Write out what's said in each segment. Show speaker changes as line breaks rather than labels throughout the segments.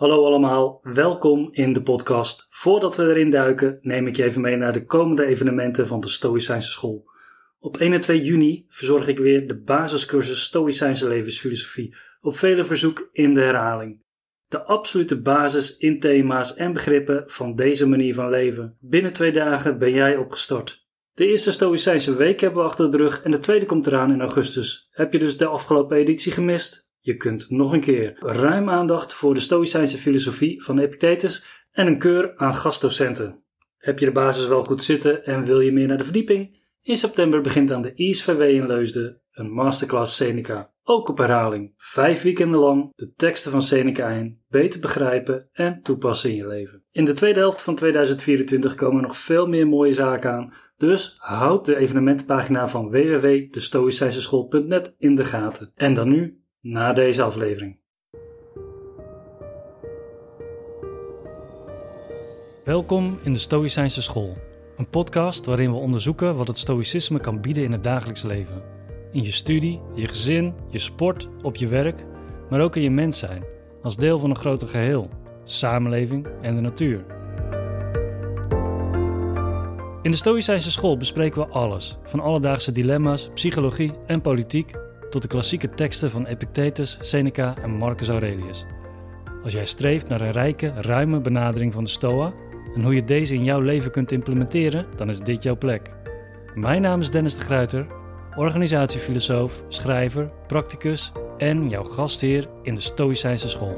Hallo allemaal, welkom in de podcast. Voordat we erin duiken, neem ik je even mee naar de komende evenementen van de Stoïcijnse School. Op 1 en 2 juni verzorg ik weer de basiscursus Stoïcijnse levensfilosofie, op vele verzoek in de herhaling. De absolute basis in thema's en begrippen van deze manier van leven. Binnen twee dagen ben jij opgestart. De eerste Stoïcijnse week hebben we achter de rug en de tweede komt eraan in augustus. Heb je dus de afgelopen editie gemist? Je kunt nog een keer ruim aandacht voor de Stoïcijnse filosofie van Epictetus en een keur aan gastdocenten. Heb je de basis wel goed zitten en wil je meer naar de verdieping? In september begint aan de ISVW in Leusden een masterclass Seneca. Ook op herhaling, vijf weekenden lang de teksten van Seneca in, beter begrijpen en toepassen in je leven. In de tweede helft van 2024 komen nog veel meer mooie zaken aan, dus houd de evenementenpagina van www.destoïcijnseschool.net in de gaten. En dan nu na deze aflevering. Welkom in de Stoïcijnse School, een podcast waarin we onderzoeken wat het Stoïcisme kan bieden in het dagelijks leven. In je studie, je gezin, je sport, op je werk, maar ook in je mens zijn, als deel van een groter geheel, de samenleving en de natuur. In de Stoïcijnse School bespreken we alles, van alledaagse dilemma's, psychologie en politiek tot de klassieke teksten van Epictetus, Seneca en Marcus Aurelius. Als jij streeft naar een rijke, ruime benadering van de Stoa en hoe je deze in jouw leven kunt implementeren, dan is dit jouw plek. Mijn naam is Dennis de Gruiter, organisatiefilosoof, schrijver, practicus en jouw gastheer in de Stoïcijnse School.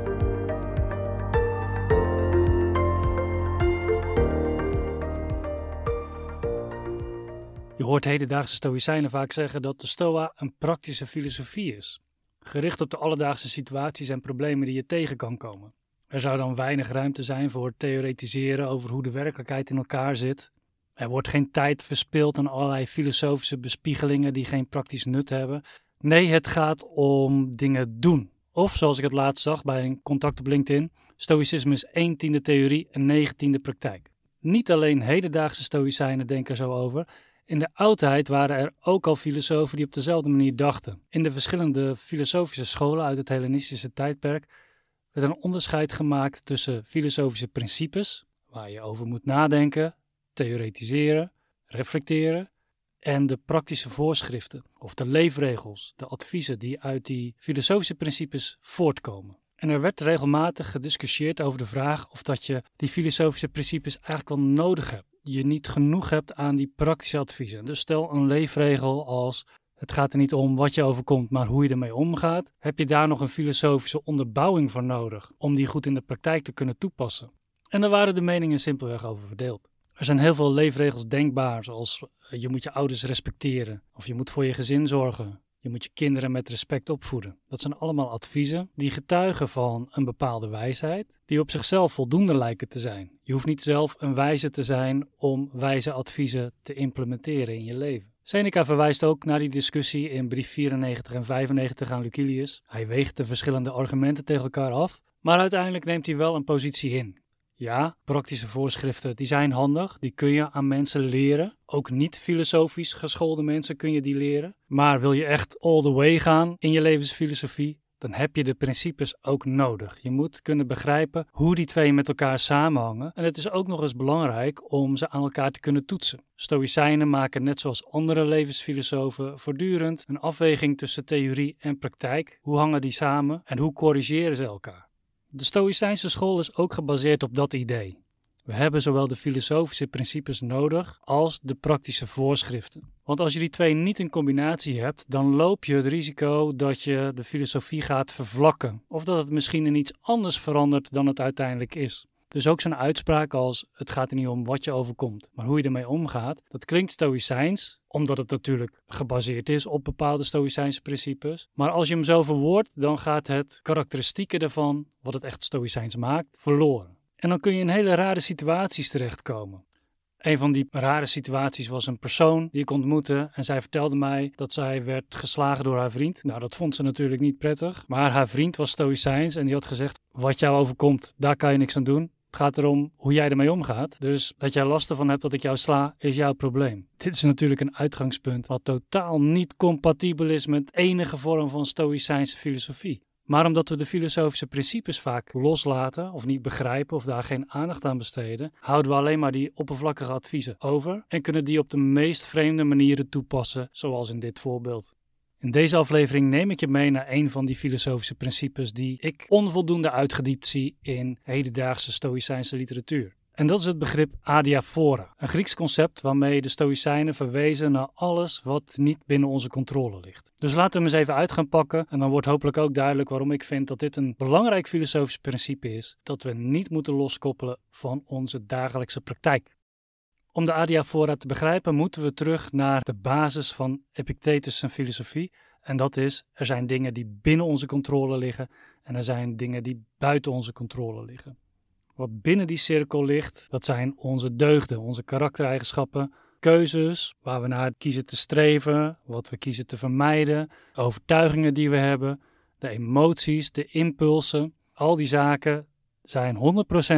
Je hoort hedendaagse Stoïcijnen vaak zeggen dat de Stoa een praktische filosofie is, gericht op de alledaagse situaties en problemen die je tegen kan komen. Er zou dan weinig ruimte zijn voor theoretiseren over hoe de werkelijkheid in elkaar zit. Er wordt geen tijd verspild aan allerlei filosofische bespiegelingen die geen praktisch nut hebben. Nee, het gaat om dingen doen. Of zoals ik het laatst zag bij een contact op LinkedIn: Stoïcisme is 1 tiende theorie en 9 tiende praktijk. Niet alleen hedendaagse Stoïcijnen denken zo over, in de oudheid waren er ook al filosofen die op dezelfde manier dachten. In de verschillende filosofische scholen uit het Hellenistische tijdperk werd een onderscheid gemaakt tussen filosofische principes, waar je over moet nadenken, theoretiseren, reflecteren, en de praktische voorschriften of de leefregels, de adviezen die uit die filosofische principes voortkomen. En er werd regelmatig gediscussieerd over de vraag of dat je die filosofische principes eigenlijk wel nodig hebt je niet genoeg hebt aan die praktische adviezen. Dus stel een leefregel als het gaat er niet om wat je overkomt, maar hoe je ermee omgaat. Heb je daar nog een filosofische onderbouwing voor nodig om die goed in de praktijk te kunnen toepassen? En daar waren de meningen simpelweg over verdeeld. Er zijn heel veel leefregels denkbaar, zoals eh, je moet je ouders respecteren, of je moet voor je gezin zorgen, je moet je kinderen met respect opvoeden. Dat zijn allemaal adviezen die getuigen van een bepaalde wijsheid, die op zichzelf voldoende lijken te zijn. Je hoeft niet zelf een wijze te zijn om wijze adviezen te implementeren in je leven. Seneca verwijst ook naar die discussie in brief 94 en 95 aan Lucilius. Hij weegt de verschillende argumenten tegen elkaar af, maar uiteindelijk neemt hij wel een positie in. Ja, praktische voorschriften die zijn handig, die kun je aan mensen leren. Ook niet filosofisch geschoolde mensen kun je die leren. Maar wil je echt all the way gaan in je levensfilosofie, dan heb je de principes ook nodig. Je moet kunnen begrijpen hoe die twee met elkaar samenhangen. En het is ook nog eens belangrijk om ze aan elkaar te kunnen toetsen. Stoïcijnen maken net zoals andere levensfilosofen voortdurend een afweging tussen theorie en praktijk. Hoe hangen die samen en hoe corrigeren ze elkaar? De Stoïcijnse school is ook gebaseerd op dat idee. We hebben zowel de filosofische principes nodig als de praktische voorschriften. Want als je die twee niet in combinatie hebt, dan loop je het risico dat je de filosofie gaat vervlakken. Of dat het misschien in iets anders verandert dan het uiteindelijk is. Dus ook zo'n uitspraak als: het gaat er niet om wat je overkomt, maar hoe je ermee omgaat. Dat klinkt stoïcijns, omdat het natuurlijk gebaseerd is op bepaalde stoïcijnse principes. Maar als je hem zo verwoordt, dan gaat het karakteristieken ervan, wat het echt stoïcijns maakt, verloren. En dan kun je in hele rare situaties terechtkomen. Een van die rare situaties was een persoon die ik ontmoette en zij vertelde mij dat zij werd geslagen door haar vriend. Nou, dat vond ze natuurlijk niet prettig, maar haar vriend was stoïcijns en die had gezegd: Wat jou overkomt, daar kan je niks aan doen. Het gaat erom hoe jij ermee omgaat. Dus dat jij last ervan hebt dat ik jou sla, is jouw probleem. Dit is natuurlijk een uitgangspunt wat totaal niet compatibel is met enige vorm van stoïcijnse filosofie. Maar omdat we de filosofische principes vaak loslaten of niet begrijpen of daar geen aandacht aan besteden, houden we alleen maar die oppervlakkige adviezen over en kunnen die op de meest vreemde manieren toepassen, zoals in dit voorbeeld. In deze aflevering neem ik je mee naar een van die filosofische principes die ik onvoldoende uitgediept zie in hedendaagse Stoïcijnse literatuur. En dat is het begrip adiaphora, een Grieks concept waarmee de Stoïcijnen verwezen naar alles wat niet binnen onze controle ligt. Dus laten we hem eens even uit gaan pakken en dan wordt hopelijk ook duidelijk waarom ik vind dat dit een belangrijk filosofisch principe is dat we niet moeten loskoppelen van onze dagelijkse praktijk. Om de adiaphora te begrijpen moeten we terug naar de basis van Epictetus' filosofie en dat is er zijn dingen die binnen onze controle liggen en er zijn dingen die buiten onze controle liggen. Wat binnen die cirkel ligt, dat zijn onze deugden, onze karaktereigenschappen, keuzes waar we naar kiezen te streven, wat we kiezen te vermijden, overtuigingen die we hebben, de emoties, de impulsen. Al die zaken zijn 100%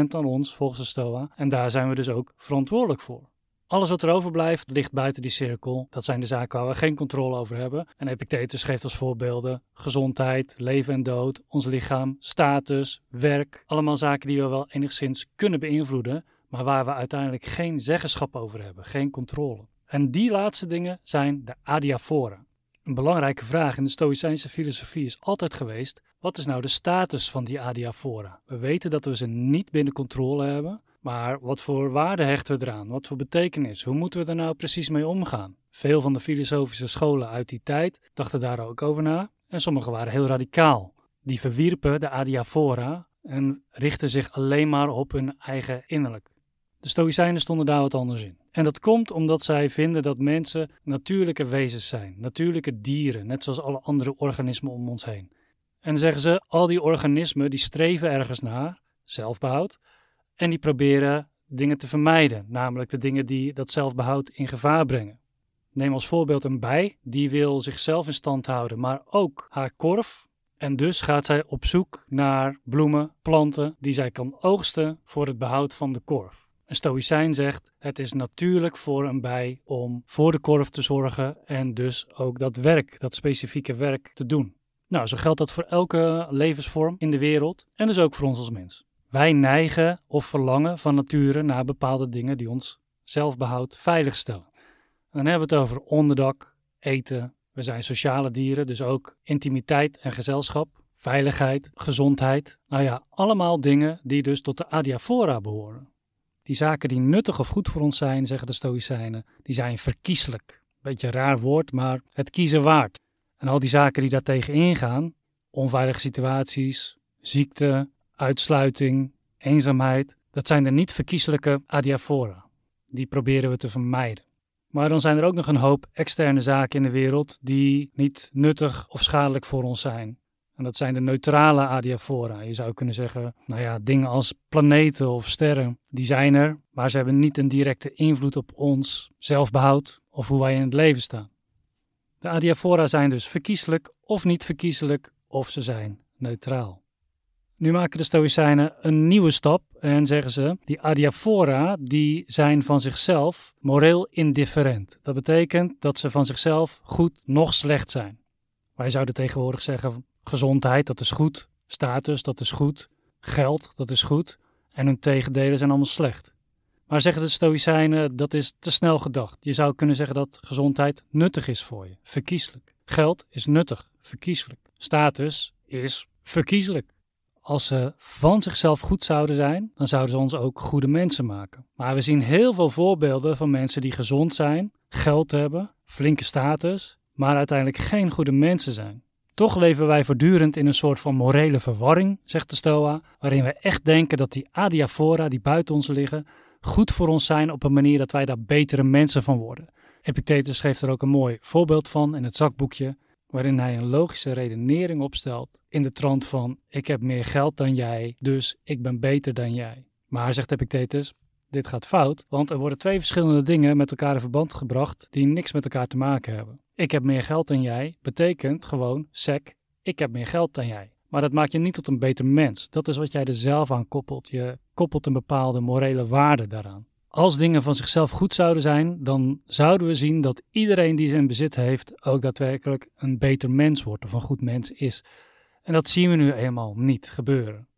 aan ons volgens de Stoa en daar zijn we dus ook verantwoordelijk voor. Alles wat er overblijft ligt buiten die cirkel. Dat zijn de zaken waar we geen controle over hebben. En Epictetus geeft als voorbeelden gezondheid, leven en dood, ons lichaam, status, werk. Allemaal zaken die we wel enigszins kunnen beïnvloeden, maar waar we uiteindelijk geen zeggenschap over hebben, geen controle. En die laatste dingen zijn de adiaphora. Een belangrijke vraag in de Stoïcijnse filosofie is altijd geweest: wat is nou de status van die adiaphora? We weten dat we ze niet binnen controle hebben, maar wat voor waarde hechten we eraan? Wat voor betekenis? Hoe moeten we er nou precies mee omgaan? Veel van de filosofische scholen uit die tijd dachten daar ook over na. En sommige waren heel radicaal. Die verwierpen de adiaphora en richtten zich alleen maar op hun eigen innerlijk. De Stoïcijnen stonden daar wat anders in. En dat komt omdat zij vinden dat mensen natuurlijke wezens zijn, natuurlijke dieren, net zoals alle andere organismen om ons heen. En zeggen ze, al die organismen die streven ergens naar, zelfbehoud, en die proberen dingen te vermijden, namelijk de dingen die dat zelfbehoud in gevaar brengen. Neem als voorbeeld een bij, die wil zichzelf in stand houden, maar ook haar korf. En dus gaat zij op zoek naar bloemen, planten die zij kan oogsten voor het behoud van de korf. Een stoïcijn zegt: het is natuurlijk voor een bij om voor de korf te zorgen en dus ook dat werk, dat specifieke werk te doen. Nou, zo geldt dat voor elke levensvorm in de wereld en dus ook voor ons als mens. Wij neigen of verlangen van nature naar bepaalde dingen die ons zelfbehoud veiligstellen. dan hebben we het over onderdak, eten. We zijn sociale dieren, dus ook intimiteit en gezelschap, veiligheid, gezondheid. Nou ja, allemaal dingen die dus tot de adiaphora behoren. Die zaken die nuttig of goed voor ons zijn, zeggen de Stoïcijnen, die zijn verkieslijk. Beetje raar woord, maar het kiezen waard. En al die zaken die daartegen ingaan, onveilige situaties, ziekte, uitsluiting, eenzaamheid, dat zijn de niet verkieselijke adiaphora. Die proberen we te vermijden. Maar dan zijn er ook nog een hoop externe zaken in de wereld die niet nuttig of schadelijk voor ons zijn. En dat zijn de neutrale adiaphora. Je zou kunnen zeggen, nou ja, dingen als planeten of sterren, die zijn er, maar ze hebben niet een directe invloed op ons zelfbehoud of hoe wij in het leven staan. De adiaphora zijn dus verkieselijk of niet verkieselijk, of ze zijn neutraal. Nu maken de Stoïcijnen een nieuwe stap en zeggen ze: die adiaphora die zijn van zichzelf moreel indifferent. Dat betekent dat ze van zichzelf goed nog slecht zijn. Wij zouden tegenwoordig zeggen: gezondheid, dat is goed. Status, dat is goed. Geld, dat is goed. En hun tegendelen zijn allemaal slecht. Maar zeggen de Stoïcijnen, dat is te snel gedacht. Je zou kunnen zeggen dat gezondheid nuttig is voor je, verkieslijk. Geld is nuttig, verkieslijk. Status is verkieslijk. Als ze van zichzelf goed zouden zijn, dan zouden ze ons ook goede mensen maken. Maar we zien heel veel voorbeelden van mensen die gezond zijn, geld hebben, flinke status, maar uiteindelijk geen goede mensen zijn. Toch leven wij voortdurend in een soort van morele verwarring, zegt de Stoa, waarin we echt denken dat die adiaphora die buiten ons liggen, goed voor ons zijn op een manier dat wij daar betere mensen van worden. Epictetus geeft er ook een mooi voorbeeld van in het zakboekje waarin hij een logische redenering opstelt in de trant van ik heb meer geld dan jij, dus ik ben beter dan jij. Maar, zegt Epictetus, dit gaat fout, want er worden twee verschillende dingen met elkaar in verband gebracht die niks met elkaar te maken hebben. Ik heb meer geld dan jij betekent gewoon, sec, ik heb meer geld dan jij. Maar dat maakt je niet tot een beter mens. Dat is wat jij er zelf aan koppelt. Je koppelt een bepaalde morele waarde daaraan. Als dingen van zichzelf goed zouden zijn, dan zouden we zien dat iedereen die ze in bezit heeft ook daadwerkelijk een beter mens wordt of een goed mens is. En dat zien we nu eenmaal niet gebeuren.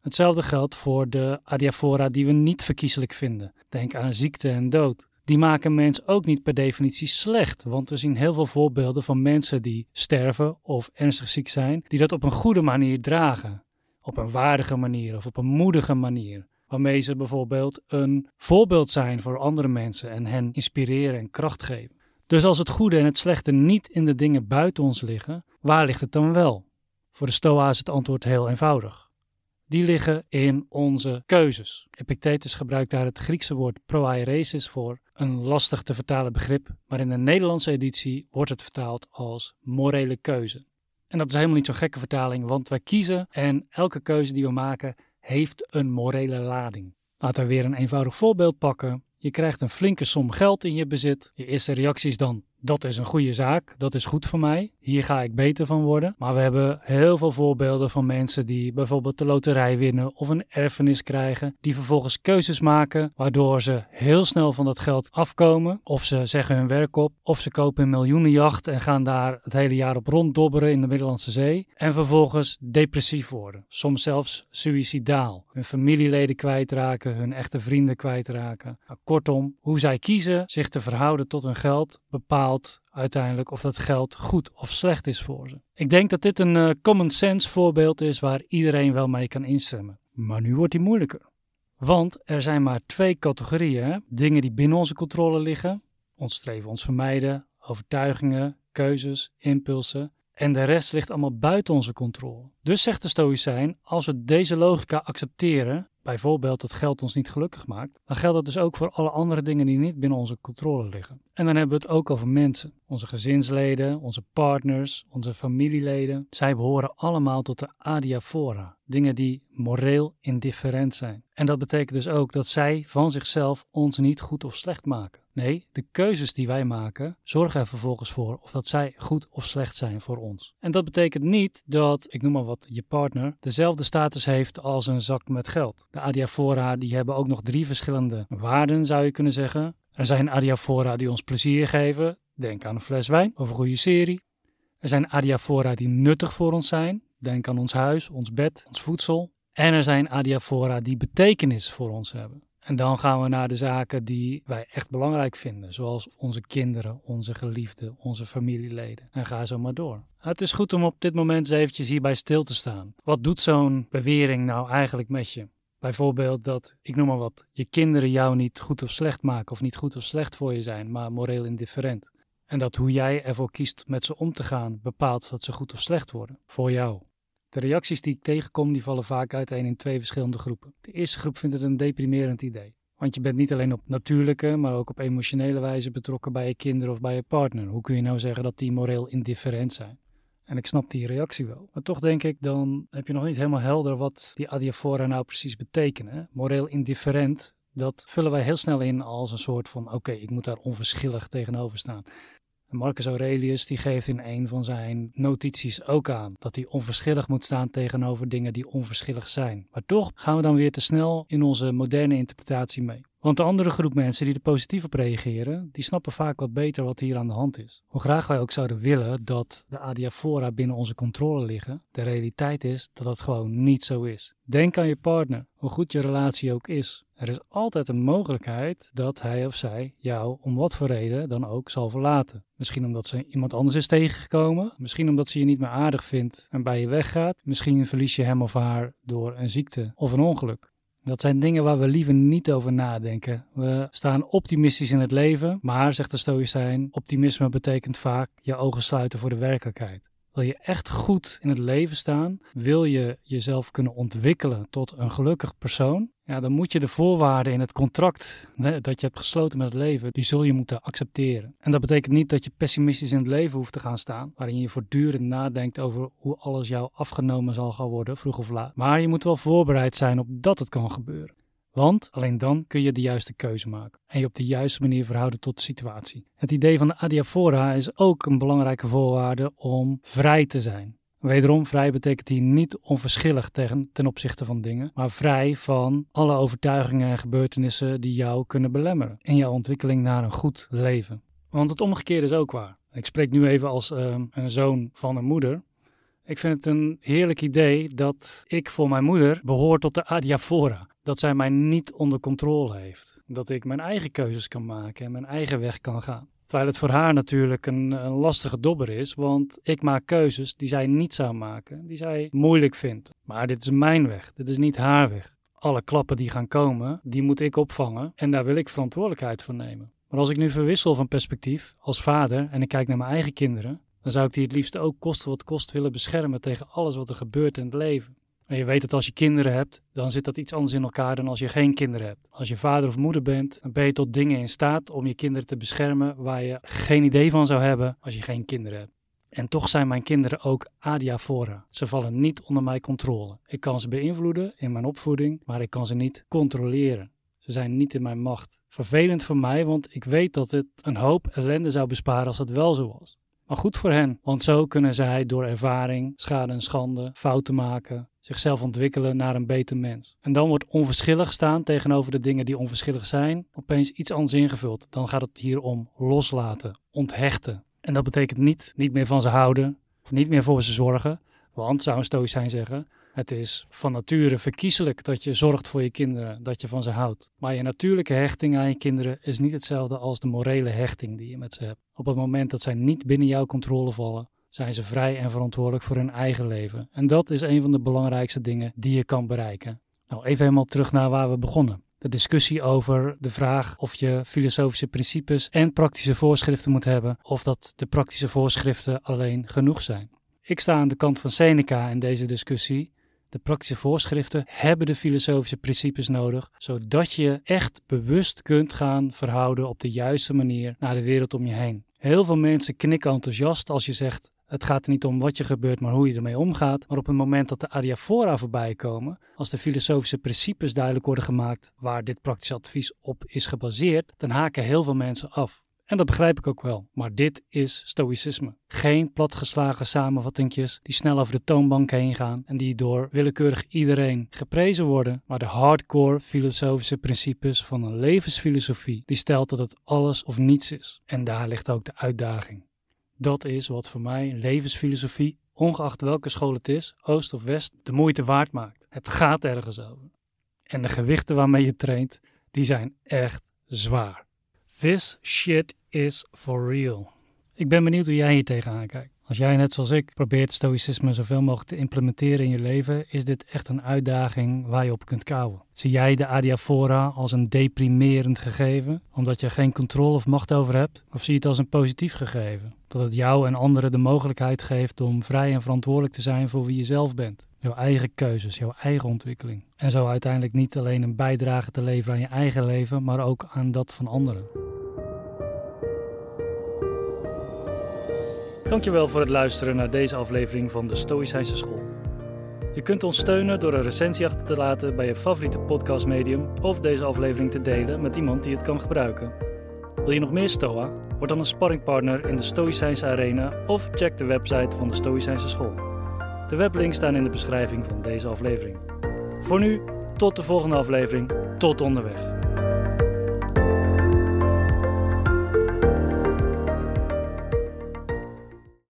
Hetzelfde geldt voor de adiafora die we niet verkiezelijk vinden. Denk aan ziekte en dood. Die maken mens ook niet per definitie slecht, want we zien heel veel voorbeelden van mensen die sterven of ernstig ziek zijn, die dat op een goede manier dragen. Op een waardige manier of op een moedige manier. Waarmee ze bijvoorbeeld een voorbeeld zijn voor andere mensen en hen inspireren en kracht geven. Dus als het goede en het slechte niet in de dingen buiten ons liggen, waar ligt het dan wel? Voor de Stoa is het antwoord heel eenvoudig. Die liggen in onze keuzes. Epictetus gebruikt daar het Griekse woord proairesis voor, een lastig te vertalen begrip, maar in de Nederlandse editie wordt het vertaald als morele keuze. En dat is helemaal niet zo'n gekke vertaling, want wij kiezen en elke keuze die we maken heeft een morele lading. Laten we weer een eenvoudig voorbeeld pakken. Je krijgt een flinke som geld in je bezit. Je eerste reactie is dan: dat is een goede zaak, dat is goed voor mij, hier ga ik beter van worden. Maar we hebben heel veel voorbeelden van mensen die bijvoorbeeld de loterij winnen of een erfenis krijgen, die vervolgens keuzes maken waardoor ze heel snel van dat geld afkomen. Of ze zeggen hun werk op, of ze kopen een miljoenenjacht en gaan daar het hele jaar op ronddobberen in de Middellandse Zee. En vervolgens depressief worden, soms zelfs suïcidaal. Hun familieleden kwijtraken, hun echte vrienden kwijtraken. Nou, kortom, hoe zij kiezen zich te verhouden tot hun geld bepaalt uiteindelijk of dat geld goed of slecht is voor ze. Ik denk dat dit een uh, common sense voorbeeld is waar iedereen wel mee kan instemmen. Maar nu wordt die moeilijker. Want er zijn maar twee categorieën: dingen die binnen onze controle liggen, ons streven, ons vermijden, overtuigingen, keuzes, impulsen. En de rest ligt allemaal buiten onze controle. Dus zegt de Stoïcijn: als we deze logica accepteren, bijvoorbeeld dat geld ons niet gelukkig maakt, dan geldt dat dus ook voor alle andere dingen die niet binnen onze controle liggen. En dan hebben we het ook over mensen. Onze gezinsleden, onze partners, onze familieleden. Zij behoren allemaal tot de adiaphora. Dingen die moreel indifferent zijn. En dat betekent dus ook dat zij van zichzelf ons niet goed of slecht maken. Nee, de keuzes die wij maken zorgen er vervolgens voor of dat zij goed of slecht zijn voor ons. En dat betekent niet dat, ik noem maar wat, je partner dezelfde status heeft als een zak met geld. De adiaphora die hebben ook nog drie verschillende waarden zou je kunnen zeggen. Er zijn adiaphora die ons plezier geven, denk aan een fles wijn of een goede serie. Er zijn adiaphora die nuttig voor ons zijn, denk aan ons huis, ons bed, ons voedsel. En er zijn adiaphora die betekenis voor ons hebben. En dan gaan we naar de zaken die wij echt belangrijk vinden, zoals onze kinderen, onze geliefden, onze familieleden. En ga zo maar door. Het is goed om op dit moment eens eventjes hierbij stil te staan. Wat doet zo'n bewering nou eigenlijk met je? Bijvoorbeeld dat, ik noem maar wat, je kinderen jou niet goed of slecht maken of niet goed of slecht voor je zijn, maar moreel indifferent. En dat hoe jij ervoor kiest met ze om te gaan bepaalt dat ze goed of slecht worden voor jou. De reacties die ik tegenkom, die vallen vaak uiteen in twee verschillende groepen. De eerste groep vindt het een deprimerend idee. Want je bent niet alleen op natuurlijke, maar ook op emotionele wijze betrokken bij je kinderen of bij je partner. Hoe kun je nou zeggen dat die moreel indifferent zijn? En ik snap die reactie wel. Maar toch denk ik, dan heb je nog niet helemaal helder wat die adiaphora nou precies betekenen. Moreel indifferent, dat vullen wij heel snel in als een soort van: oké, ik moet daar onverschillig tegenover staan. Marcus Aurelius die geeft in een van zijn notities ook aan dat hij onverschillig moet staan tegenover dingen die onverschillig zijn. Maar toch gaan we dan weer te snel in onze moderne interpretatie mee. Want de andere groep mensen die er positief op reageren, die snappen vaak wat beter wat hier aan de hand is. Hoe graag wij ook zouden willen dat de adiaphora binnen onze controle liggen, de realiteit is dat dat gewoon niet zo is. Denk aan je partner, hoe goed je relatie ook is. Er is altijd een mogelijkheid dat hij of zij jou om wat voor reden dan ook zal verlaten. Misschien omdat ze iemand anders is tegengekomen, misschien omdat ze je niet meer aardig vindt en bij je weggaat, misschien verlies je hem of haar door een ziekte of een ongeluk. Dat zijn dingen waar we liever niet over nadenken. We staan optimistisch in het leven, maar, zegt de Stoïcijn, optimisme betekent vaak je ogen sluiten voor de werkelijkheid. Wil je echt goed in het leven staan? Wil je jezelf kunnen ontwikkelen tot een gelukkig persoon? Ja, dan moet je de voorwaarden in het contract dat je hebt gesloten met het leven, die zul je moeten accepteren. En dat betekent niet dat je pessimistisch in het leven hoeft te gaan staan, waarin je voortdurend nadenkt over hoe alles jou afgenomen zal gaan worden, vroeg of laat. Maar je moet wel voorbereid zijn op dat het kan gebeuren. Want alleen dan kun je de juiste keuze maken en je op de juiste manier verhouden tot de situatie. Het idee van de adiaphora is ook een belangrijke voorwaarde om vrij te zijn. Wederom, vrij betekent hier niet onverschillig tegen, ten opzichte van dingen, maar vrij van alle overtuigingen en gebeurtenissen die jou kunnen belemmeren in jouw ontwikkeling naar een goed leven. Want het omgekeerde is ook waar. Ik spreek nu even als uh, een zoon van een moeder. Ik vind het een heerlijk idee dat ik voor mijn moeder behoor tot de adiaphora. Dat zij mij niet onder controle heeft. Dat ik mijn eigen keuzes kan maken en mijn eigen weg kan gaan. Terwijl het voor haar natuurlijk een, een, lastige dobber is, want ik maak keuzes die zij niet zou maken, die zij moeilijk vindt. Maar dit is mijn weg, dit is niet haar weg. Alle klappen die gaan komen, die moet ik opvangen en daar wil ik verantwoordelijkheid voor nemen. Maar als ik nu verwissel van perspectief als vader en ik kijk naar mijn eigen kinderen, dan zou ik die het liefst ook kosten wat kost willen beschermen tegen alles wat er gebeurt in het leven. En je weet dat als je kinderen hebt, dan zit dat iets anders in elkaar dan als je geen kinderen hebt. Als je vader of moeder bent, dan ben je tot dingen in staat om je kinderen te beschermen waar je geen idee van zou hebben als je geen kinderen hebt. En toch zijn mijn kinderen ook adiaphora. Ze vallen niet onder mijn controle. Ik kan ze beïnvloeden in mijn opvoeding, maar ik kan ze niet controleren. Ze zijn niet in mijn macht. Vervelend voor mij, want ik weet dat het een hoop ellende zou besparen als het wel zo was. Maar goed voor hen, want zo kunnen zij door ervaring, schade en schande, fouten maken, zichzelf ontwikkelen naar een beter mens. En dan wordt onverschillig staan tegenover de dingen die onverschillig zijn, opeens iets anders ingevuld. Dan gaat het hier om loslaten, onthechten. En dat betekent niet niet meer van ze houden, of niet meer voor ze zorgen, want, zou een stoïcijn zeggen, het is van nature verkiezelijk dat je zorgt voor je kinderen, dat je van ze houdt. Maar je natuurlijke hechting aan je kinderen is niet hetzelfde als de morele hechting die je met ze hebt. Op het moment dat zij niet binnen jouw controle vallen, zijn ze vrij en verantwoordelijk voor hun eigen leven. En dat is een van de belangrijkste dingen die je kan bereiken. Nou, even helemaal terug naar waar we begonnen. De discussie over de vraag of je filosofische principes en praktische voorschriften moet hebben, of dat de praktische voorschriften alleen genoeg zijn. Ik sta aan de kant van Seneca in deze discussie. De praktische voorschriften hebben de filosofische principes nodig, zodat je echt bewust kunt gaan verhouden op de juiste manier naar de wereld om je heen. Heel veel mensen knikken enthousiast als je zegt: het gaat er niet om wat je gebeurt, maar hoe je ermee omgaat. Maar op het moment dat de adiaphora voorbij komen, als de filosofische principes duidelijk worden gemaakt waar dit praktisch advies op is gebaseerd, dan haken heel veel mensen af. En dat begrijp ik ook wel. Maar dit is stoïcisme. Geen platgeslagen samenvattingjes die snel over de toonbank heen gaan en die door willekeurig iedereen geprezen worden, maar de hardcore filosofische principes van een levensfilosofie die stelt dat het alles of niets is. En daar ligt ook de uitdaging. Dat is wat voor mij levensfilosofie, ongeacht welke school het is, oost of west, de moeite waard maakt. Het gaat ergens over. En de gewichten waarmee je traint, die zijn echt zwaar. This shit is for real. Ik ben benieuwd hoe jij hier tegenaan kijkt. Als jij net zoals ik probeert stoïcisme zoveel mogelijk te implementeren in je leven, is dit echt een uitdaging waar je op kunt kouwen. Zie jij de adiaphora als een deprimerend gegeven, omdat je geen controle of macht over hebt? Of zie je het als een positief gegeven, dat het jou en anderen de mogelijkheid geeft om vrij en verantwoordelijk te zijn voor wie je zelf bent? Jouw eigen keuzes, jouw eigen ontwikkeling. En zo uiteindelijk niet alleen een bijdrage te leveren aan je eigen leven, maar ook aan dat van anderen. Dankjewel voor het luisteren naar deze aflevering van de Stoïcijnse School. Je kunt ons steunen door een recensie achter te laten bij je favoriete podcastmedium of deze aflevering te delen met iemand die het kan gebruiken. Wil je nog meer Stoa? Word dan een sparringpartner in de Stoïcijnse Arena of check de website van de Stoïcijnse School. De weblinks staan in de beschrijving van deze aflevering. Voor nu, tot de volgende aflevering. Tot onderweg.